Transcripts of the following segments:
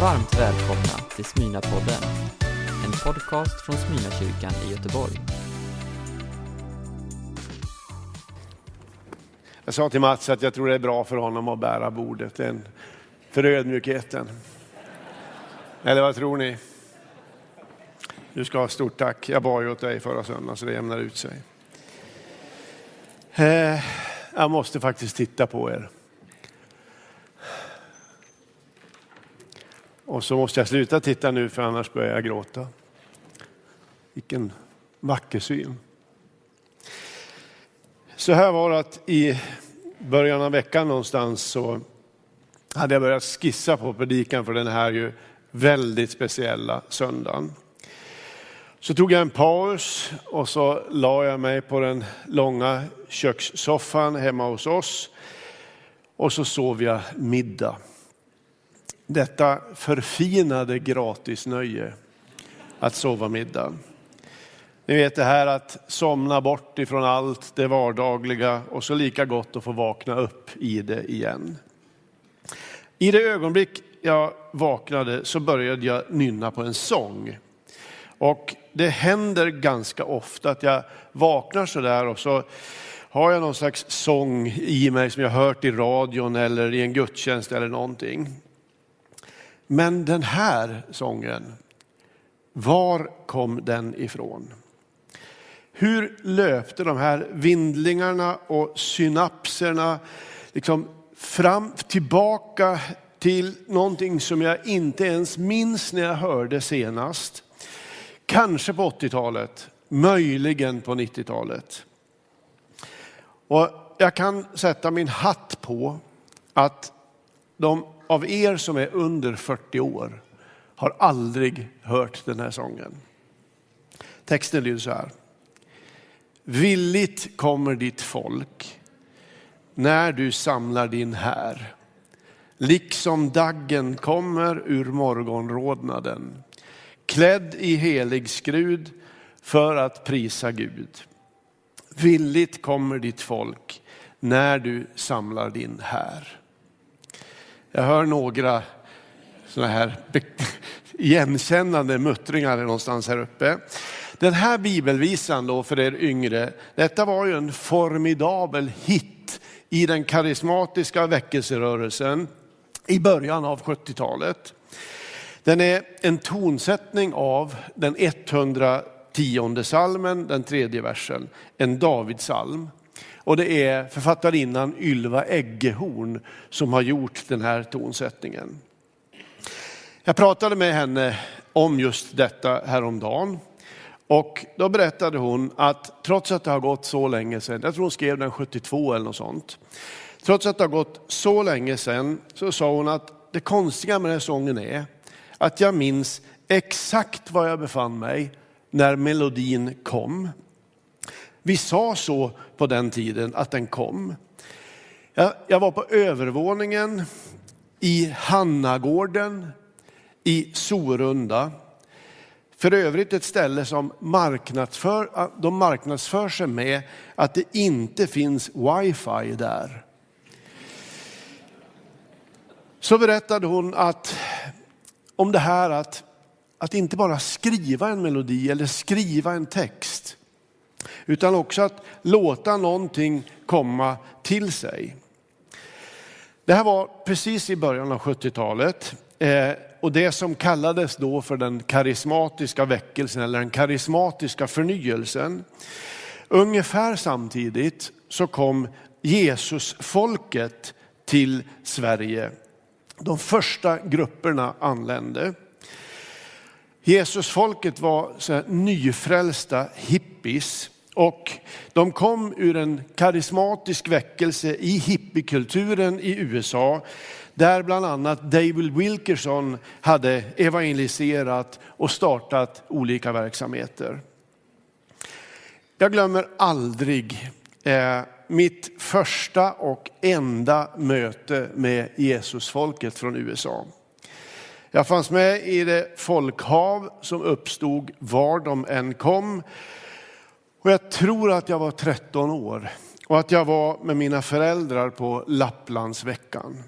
Varmt välkomna till Smyna-podden, en podcast från Smyna-kyrkan i Göteborg. Jag sa till Mats att jag tror det är bra för honom att bära bordet, den för ödmjukheten. Eller vad tror ni? Du ska ha stort tack. Jag bad ju åt dig förra söndagen så det jämnar ut sig. Eh, jag måste faktiskt titta på er. Och så måste jag sluta titta nu för annars börjar jag gråta. Vilken vacker syn. Så här var det att i början av veckan någonstans så hade jag börjat skissa på predikan för den här ju väldigt speciella söndagen. Så tog jag en paus och så la jag mig på den långa kökssoffan hemma hos oss och så sov jag middag. Detta förfinade gratisnöje att sova middag. Ni vet det här att somna bort ifrån allt det vardagliga och så lika gott att få vakna upp i det igen. I det ögonblick jag vaknade så började jag nynna på en sång. Och det händer ganska ofta att jag vaknar sådär och så har jag någon slags sång i mig som jag hört i radion eller i en gudstjänst eller någonting. Men den här sången, var kom den ifrån? Hur löpte de här vindlingarna och synapserna liksom fram, tillbaka till någonting som jag inte ens minns när jag hörde senast. Kanske på 80-talet, möjligen på 90-talet. Och jag kan sätta min hatt på att de av er som är under 40 år har aldrig hört den här sången. Texten lyder så här. Villigt kommer ditt folk när du samlar din här. Liksom daggen kommer ur morgonrodnaden, klädd i helig skrud för att prisa Gud. Villigt kommer ditt folk när du samlar din här. Jag hör några sådana här igenkännande muttringar någonstans här uppe. Den här bibelvisan då för er yngre, detta var ju en formidabel hit i den karismatiska väckelserörelsen i början av 70-talet. Den är en tonsättning av den 110 salmen, den tredje versen, en Davidsalm. Och det är författarinnan Ylva Eggehorn som har gjort den här tonsättningen. Jag pratade med henne om just detta häromdagen. Och då berättade hon att trots att det har gått så länge sedan, jag tror hon skrev den 72 eller något sånt. Trots att det har gått så länge sedan så sa hon att det konstiga med den här sången är att jag minns exakt var jag befann mig när melodin kom. Vi sa så på den tiden att den kom. Jag, jag var på övervåningen i Hannagården i Sorunda. För övrigt ett ställe som marknadsför, de marknadsför sig med att det inte finns wifi där. Så berättade hon att, om det här att, att inte bara skriva en melodi eller skriva en text, utan också att låta någonting komma till sig. Det här var precis i början av 70-talet. Eh, och det som kallades då för den karismatiska väckelsen eller den karismatiska förnyelsen. Ungefär samtidigt så kom Jesusfolket till Sverige. De första grupperna anlände. Jesusfolket var så nyfrälsta hippies och de kom ur en karismatisk väckelse i hippiekulturen i USA där bland annat David Wilkerson hade evangeliserat och startat olika verksamheter. Jag glömmer aldrig eh, mitt första och enda möte med Jesusfolket från USA. Jag fanns med i det folkhav som uppstod var de än kom. Och jag tror att jag var 13 år och att jag var med mina föräldrar på Lapplandsveckan.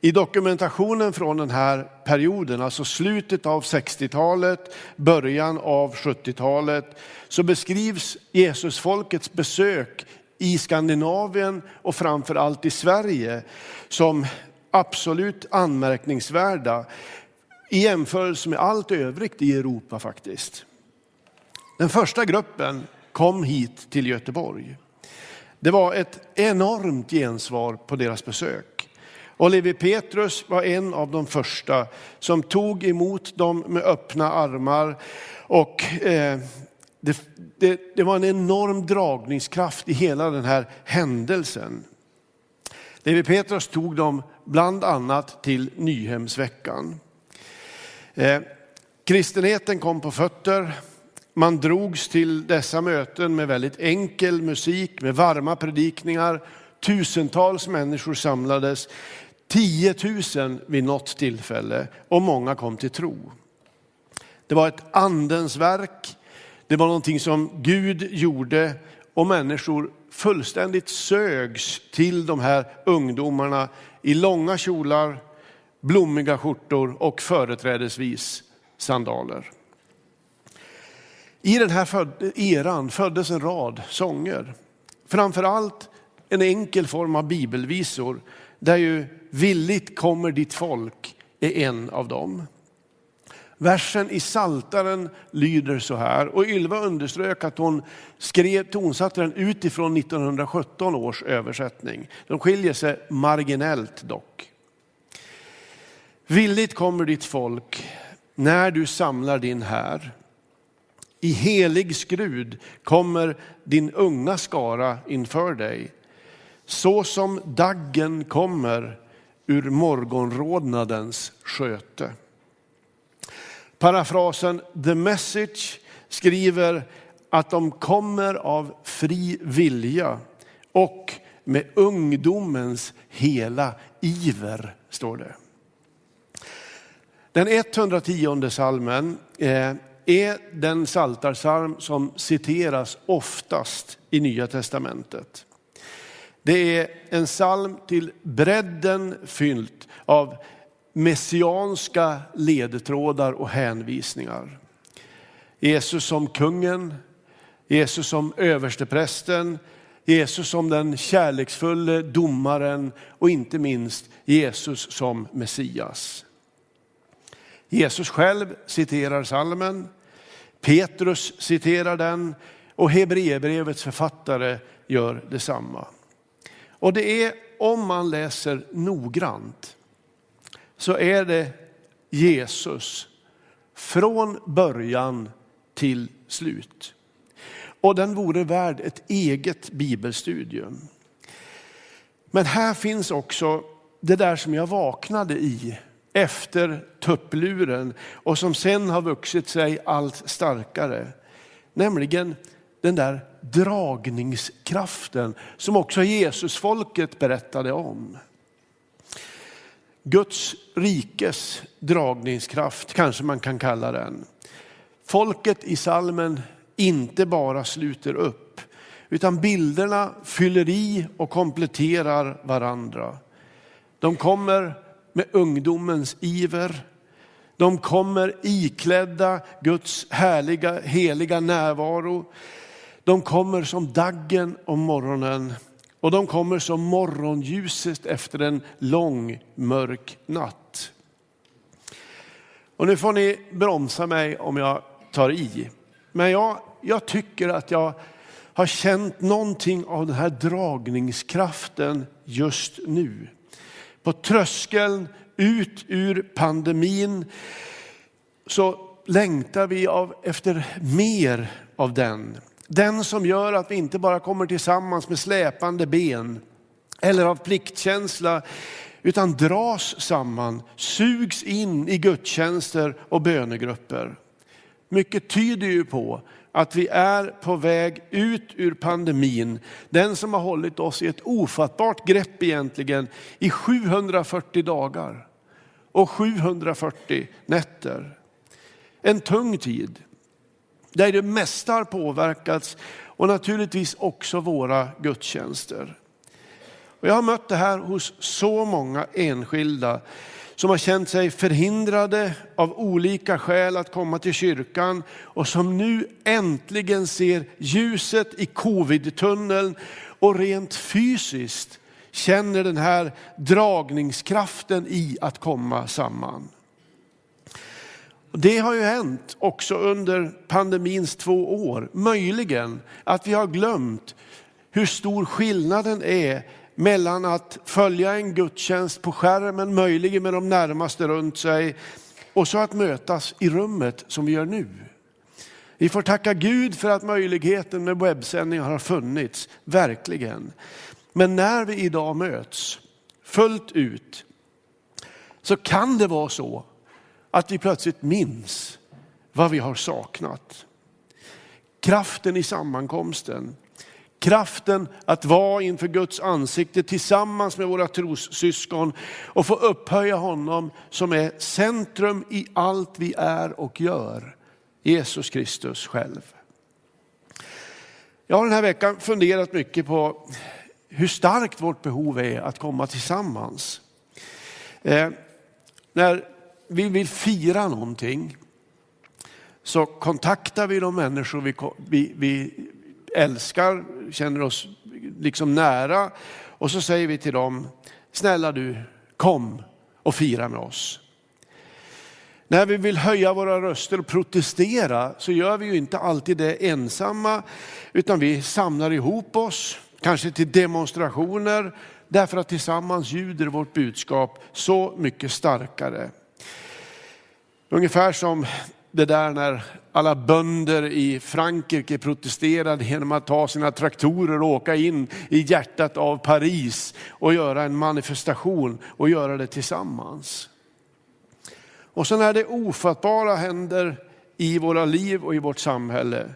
I dokumentationen från den här perioden, alltså slutet av 60-talet, början av 70-talet, så beskrivs Jesusfolkets besök i Skandinavien och framför allt i Sverige som absolut anmärkningsvärda i jämförelse med allt övrigt i Europa faktiskt. Den första gruppen kom hit till Göteborg. Det var ett enormt gensvar på deras besök. Och Levi Petrus var en av de första som tog emot dem med öppna armar. Och eh, det, det, det var en enorm dragningskraft i hela den här händelsen. Levi Petrus tog dem bland annat till Nyhemsveckan. Eh, kristenheten kom på fötter. Man drogs till dessa möten med väldigt enkel musik, med varma predikningar. Tusentals människor samlades. 10 000 vid något tillfälle och många kom till tro. Det var ett andens verk. Det var någonting som Gud gjorde och människor fullständigt sögs till de här ungdomarna i långa kjolar, blommiga skjortor och företrädesvis sandaler. I den här eran föddes en rad sånger. Framförallt en enkel form av bibelvisor där ju villigt kommer ditt folk är en av dem. Versen i Saltaren lyder så här och Ylva underströk att hon skrev tonsatte den utifrån 1917 års översättning. De skiljer sig marginellt dock. Villigt kommer ditt folk när du samlar din här. I helig skrud kommer din unga skara inför dig. Så som daggen kommer ur morgonrodnadens sköte. Parafrasen The Message skriver att de kommer av fri vilja och med ungdomens hela iver, står det. Den 110 salmen eh, är den saltarsalm som citeras oftast i Nya Testamentet. Det är en psalm till bredden fyllt av messianska ledtrådar och hänvisningar. Jesus som kungen, Jesus som översteprästen, Jesus som den kärleksfulle domaren och inte minst Jesus som Messias. Jesus själv citerar salmen, Petrus citerar den och Hebreerbrevets författare gör detsamma. Och det är, om man läser noggrant, så är det Jesus från början till slut. Och den vore värd ett eget bibelstudium. Men här finns också det där som jag vaknade i efter tuppluren och som sen har vuxit sig allt starkare. Nämligen den där dragningskraften som också Jesusfolket berättade om. Guds rikes dragningskraft kanske man kan kalla den. Folket i salmen inte bara sluter upp utan bilderna fyller i och kompletterar varandra. De kommer med ungdomens iver. De kommer iklädda Guds härliga, heliga närvaro. De kommer som daggen om morgonen och de kommer som morgonljuset efter en lång mörk natt. Och nu får ni bromsa mig om jag tar i. Men jag, jag tycker att jag har känt någonting av den här dragningskraften just nu. På tröskeln ut ur pandemin så längtar vi av, efter mer av den. Den som gör att vi inte bara kommer tillsammans med släpande ben eller av pliktkänsla utan dras samman, sugs in i gudstjänster och bönegrupper. Mycket tyder ju på att vi är på väg ut ur pandemin. Den som har hållit oss i ett ofattbart grepp egentligen i 740 dagar och 740 nätter. En tung tid där det mesta har påverkats och naturligtvis också våra gudstjänster. Och jag har mött det här hos så många enskilda som har känt sig förhindrade av olika skäl att komma till kyrkan och som nu äntligen ser ljuset i covid-tunneln och rent fysiskt känner den här dragningskraften i att komma samman. Det har ju hänt också under pandemins två år, möjligen att vi har glömt hur stor skillnaden är mellan att följa en gudstjänst på skärmen, möjligen med de närmaste runt sig, och så att mötas i rummet som vi gör nu. Vi får tacka Gud för att möjligheten med webbsändningar har funnits, verkligen. Men när vi idag möts fullt ut så kan det vara så att vi plötsligt minns vad vi har saknat. Kraften i sammankomsten, kraften att vara inför Guds ansikte tillsammans med våra trossyskon och få upphöja honom som är centrum i allt vi är och gör. Jesus Kristus själv. Jag har den här veckan funderat mycket på hur starkt vårt behov är att komma tillsammans. Eh, när vi vill fira någonting så kontaktar vi de människor vi, vi, vi älskar, känner oss liksom nära och så säger vi till dem, snälla du, kom och fira med oss. När vi vill höja våra röster och protestera så gör vi ju inte alltid det ensamma, utan vi samlar ihop oss, kanske till demonstrationer, därför att tillsammans ljuder vårt budskap så mycket starkare. Ungefär som det där när alla bönder i Frankrike protesterade genom att ta sina traktorer och åka in i hjärtat av Paris och göra en manifestation och göra det tillsammans. Och så när det ofattbara händer i våra liv och i vårt samhälle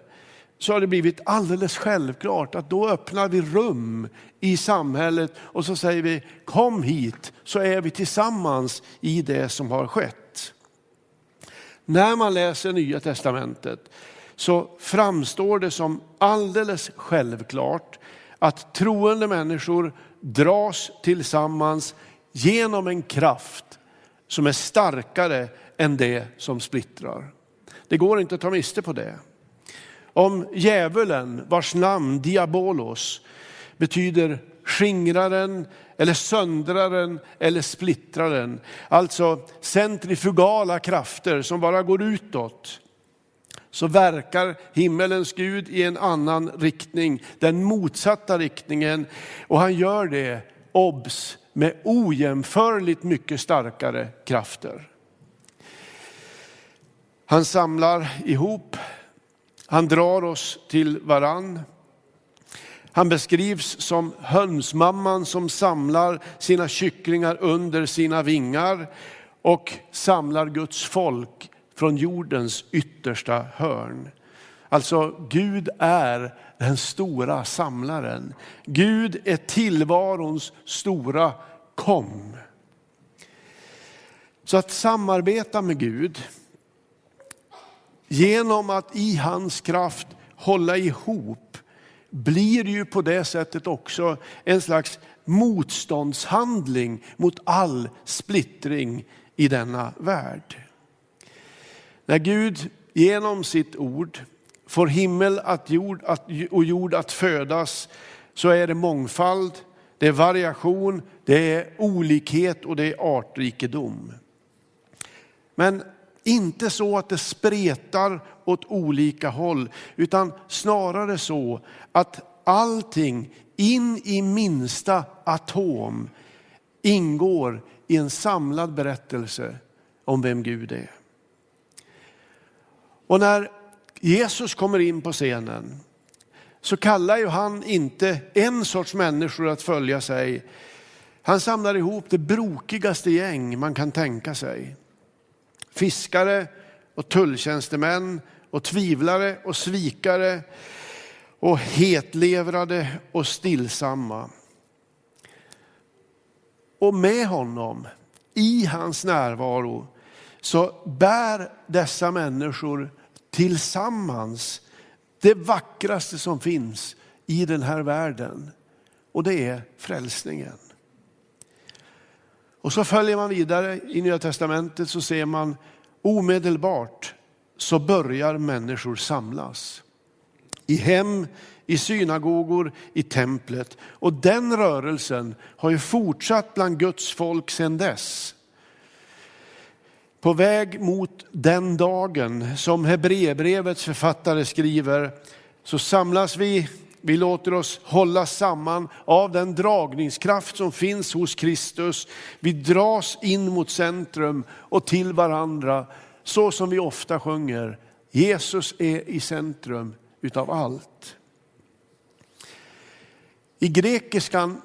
så har det blivit alldeles självklart att då öppnar vi rum i samhället och så säger vi kom hit så är vi tillsammans i det som har skett. När man läser Nya Testamentet så framstår det som alldeles självklart att troende människor dras tillsammans genom en kraft som är starkare än det som splittrar. Det går inte att ta miste på det. Om djävulen, vars namn diabolos betyder skingraren eller söndraren eller splittraren. Alltså centrifugala krafter som bara går utåt. Så verkar himmelens Gud i en annan riktning, den motsatta riktningen. Och han gör det, obs, med ojämförligt mycket starkare krafter. Han samlar ihop, han drar oss till varann. Han beskrivs som hönsmamman som samlar sina kycklingar under sina vingar och samlar Guds folk från jordens yttersta hörn. Alltså Gud är den stora samlaren. Gud är tillvarons stora kom. Så att samarbeta med Gud genom att i hans kraft hålla ihop blir ju på det sättet också en slags motståndshandling mot all splittring i denna värld. När Gud genom sitt ord får himmel att jord, att, och jord att födas så är det mångfald, det är variation, det är olikhet och det är artrikedom. Men inte så att det spretar åt olika håll, utan snarare så att allting in i minsta atom ingår i en samlad berättelse om vem Gud är. Och när Jesus kommer in på scenen så kallar ju han inte en sorts människor att följa sig. Han samlar ihop det brokigaste gäng man kan tänka sig. Fiskare och tulltjänstemän och tvivlare och svikare och hetlevrade och stillsamma. Och med honom, i hans närvaro, så bär dessa människor tillsammans det vackraste som finns i den här världen. och det är frälsningen. Och så följer man vidare i Nya Testamentet så ser man omedelbart så börjar människor samlas. I hem, i synagogor, i templet. Och den rörelsen har ju fortsatt bland Guds folk sedan dess. På väg mot den dagen som Hebreerbrevets författare skriver så samlas vi, vi låter oss hålla samman av den dragningskraft som finns hos Kristus. Vi dras in mot centrum och till varandra så som vi ofta sjunger. Jesus är i centrum utav allt. I grekiskan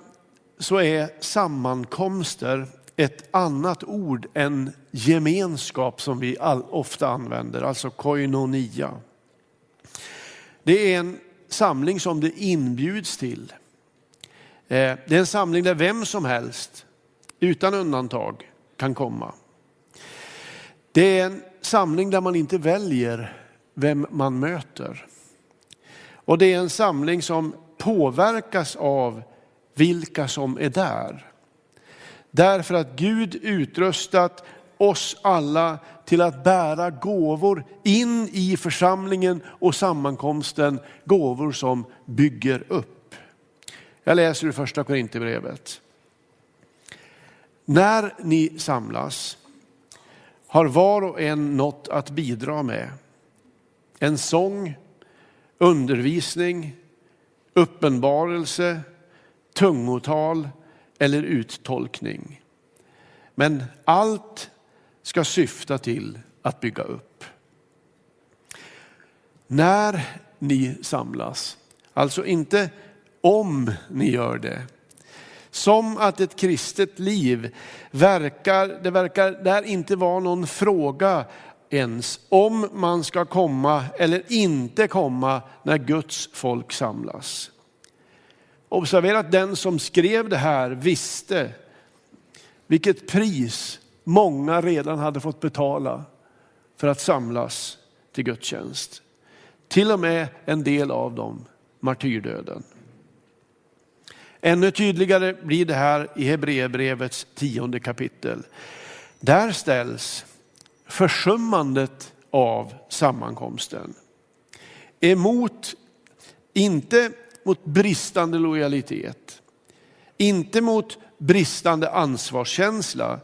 så är sammankomster ett annat ord än gemenskap som vi all, ofta använder, alltså koinonia. Det är en samling som det inbjuds till. Eh, det är en samling där vem som helst, utan undantag, kan komma. Det är en samling där man inte väljer vem man möter. Och det är en samling som påverkas av vilka som är där. Därför att Gud utrustat oss alla till att bära gåvor in i församlingen och sammankomsten, gåvor som bygger upp. Jag läser ur första Korinthierbrevet. När ni samlas har var och en något att bidra med. En sång, undervisning, uppenbarelse, tungotal eller uttolkning. Men allt ska syfta till att bygga upp. När ni samlas, alltså inte om ni gör det. Som att ett kristet liv verkar, det verkar där inte vara någon fråga ens om man ska komma eller inte komma när Guds folk samlas. Observera att den som skrev det här visste vilket pris många redan hade fått betala för att samlas till gudstjänst. Till och med en del av dem martyrdöden. Ännu tydligare blir det här i Hebreerbrevets tionde kapitel. Där ställs försummandet av sammankomsten emot, inte mot bristande lojalitet, inte mot bristande ansvarskänsla,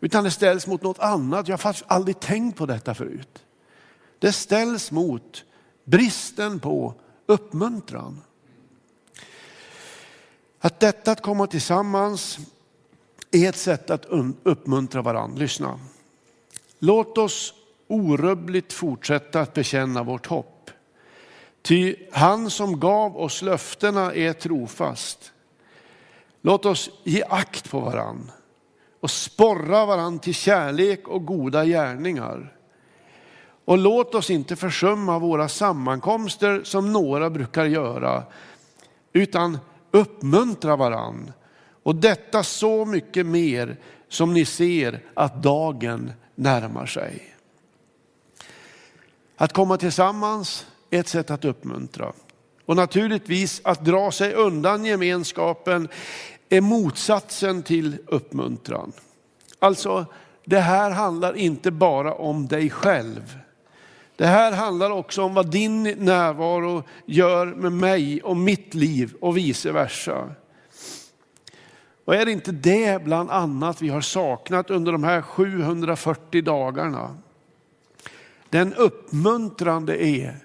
utan det ställs mot något annat. Jag har faktiskt aldrig tänkt på detta förut. Det ställs mot bristen på uppmuntran. Att detta att komma tillsammans är ett sätt att uppmuntra varandra. Lyssna. Låt oss orubbligt fortsätta att bekänna vårt hopp. Ty han som gav oss löftena är trofast. Låt oss ge akt på varann och sporra varann till kärlek och goda gärningar. Och låt oss inte försumma våra sammankomster som några brukar göra, utan uppmuntra varann. Och detta så mycket mer som ni ser att dagen närmar sig. Att komma tillsammans är ett sätt att uppmuntra. Och naturligtvis att dra sig undan gemenskapen är motsatsen till uppmuntran. Alltså, det här handlar inte bara om dig själv. Det här handlar också om vad din närvaro gör med mig och mitt liv och vice versa. Och är det inte det bland annat vi har saknat under de här 740 dagarna? Den uppmuntrande är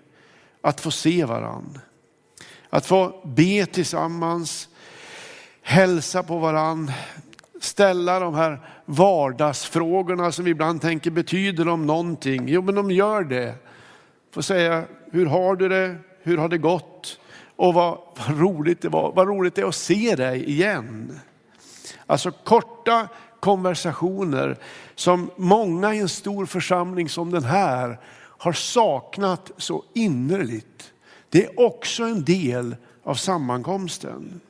att få se varann. Att få be tillsammans, hälsa på varann, ställa de här vardagsfrågorna som vi ibland tänker betyder de någonting? Jo men de gör det. Få säga, hur har du det? Hur har det gått? Och vad, vad roligt det var, vad roligt det är att se dig igen. Alltså korta konversationer som många i en stor församling som den här har saknat så innerligt. Det är också en del av sammankomsten.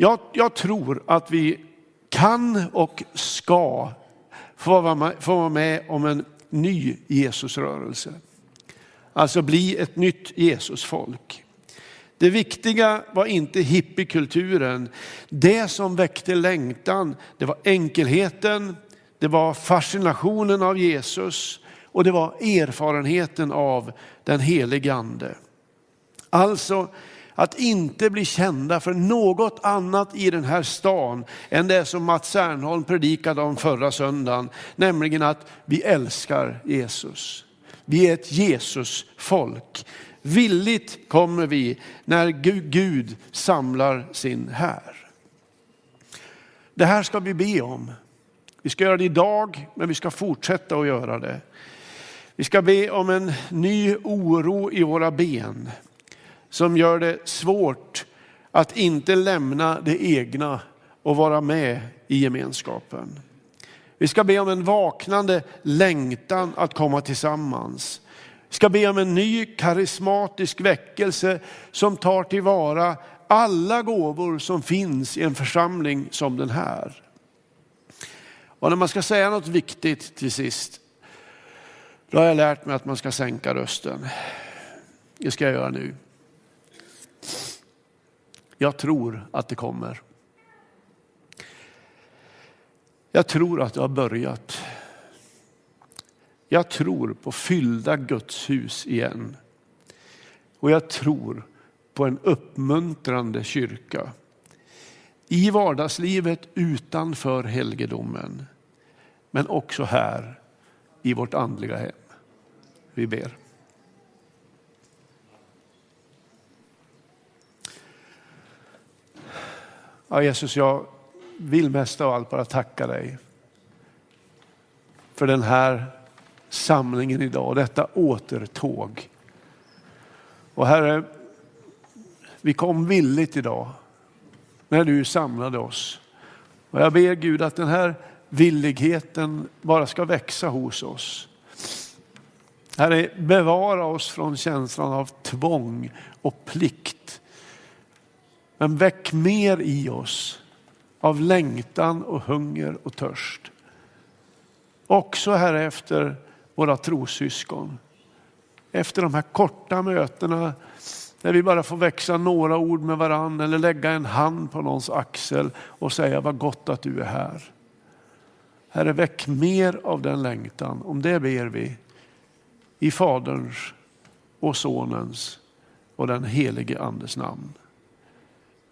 Jag, jag tror att vi kan och ska få vara, med, få vara med om en ny Jesusrörelse. Alltså bli ett nytt Jesusfolk. Det viktiga var inte hippiekulturen. Det som väckte längtan, det var enkelheten, det var fascinationen av Jesus och det var erfarenheten av den helige ande. Alltså att inte bli kända för något annat i den här stan än det som Mats Särnholm predikade om förra söndagen, nämligen att vi älskar Jesus. Vi är ett Jesus-folk. Villigt kommer vi när Gud samlar sin här. Det här ska vi be om. Vi ska göra det idag, men vi ska fortsätta att göra det. Vi ska be om en ny oro i våra ben som gör det svårt att inte lämna det egna och vara med i gemenskapen. Vi ska be om en vaknande längtan att komma tillsammans. Vi ska be om en ny karismatisk väckelse som tar tillvara alla gåvor som finns i en församling som den här. Och när man ska säga något viktigt till sist, då har jag lärt mig att man ska sänka rösten. Det ska jag göra nu. Jag tror att det kommer. Jag tror att det har börjat. Jag tror på fyllda Guds hus igen. Och jag tror på en uppmuntrande kyrka. I vardagslivet utanför helgedomen. Men också här i vårt andliga hem. Vi ber. Ja, Jesus, jag vill mest av allt bara tacka dig för den här samlingen idag, detta återtåg. Och Herre, vi kom villigt idag när du samlade oss. Och jag ber Gud att den här villigheten bara ska växa hos oss. Herre, bevara oss från känslan av tvång och plikt. Men väck mer i oss av längtan och hunger och törst. Också här efter våra trossyskon. Efter de här korta mötena där vi bara får växa några ord med varann eller lägga en hand på någons axel och säga vad gott att du är här. Herre, väck mer av den längtan. Om det ber vi i Faderns och Sonens och den helige Andes namn.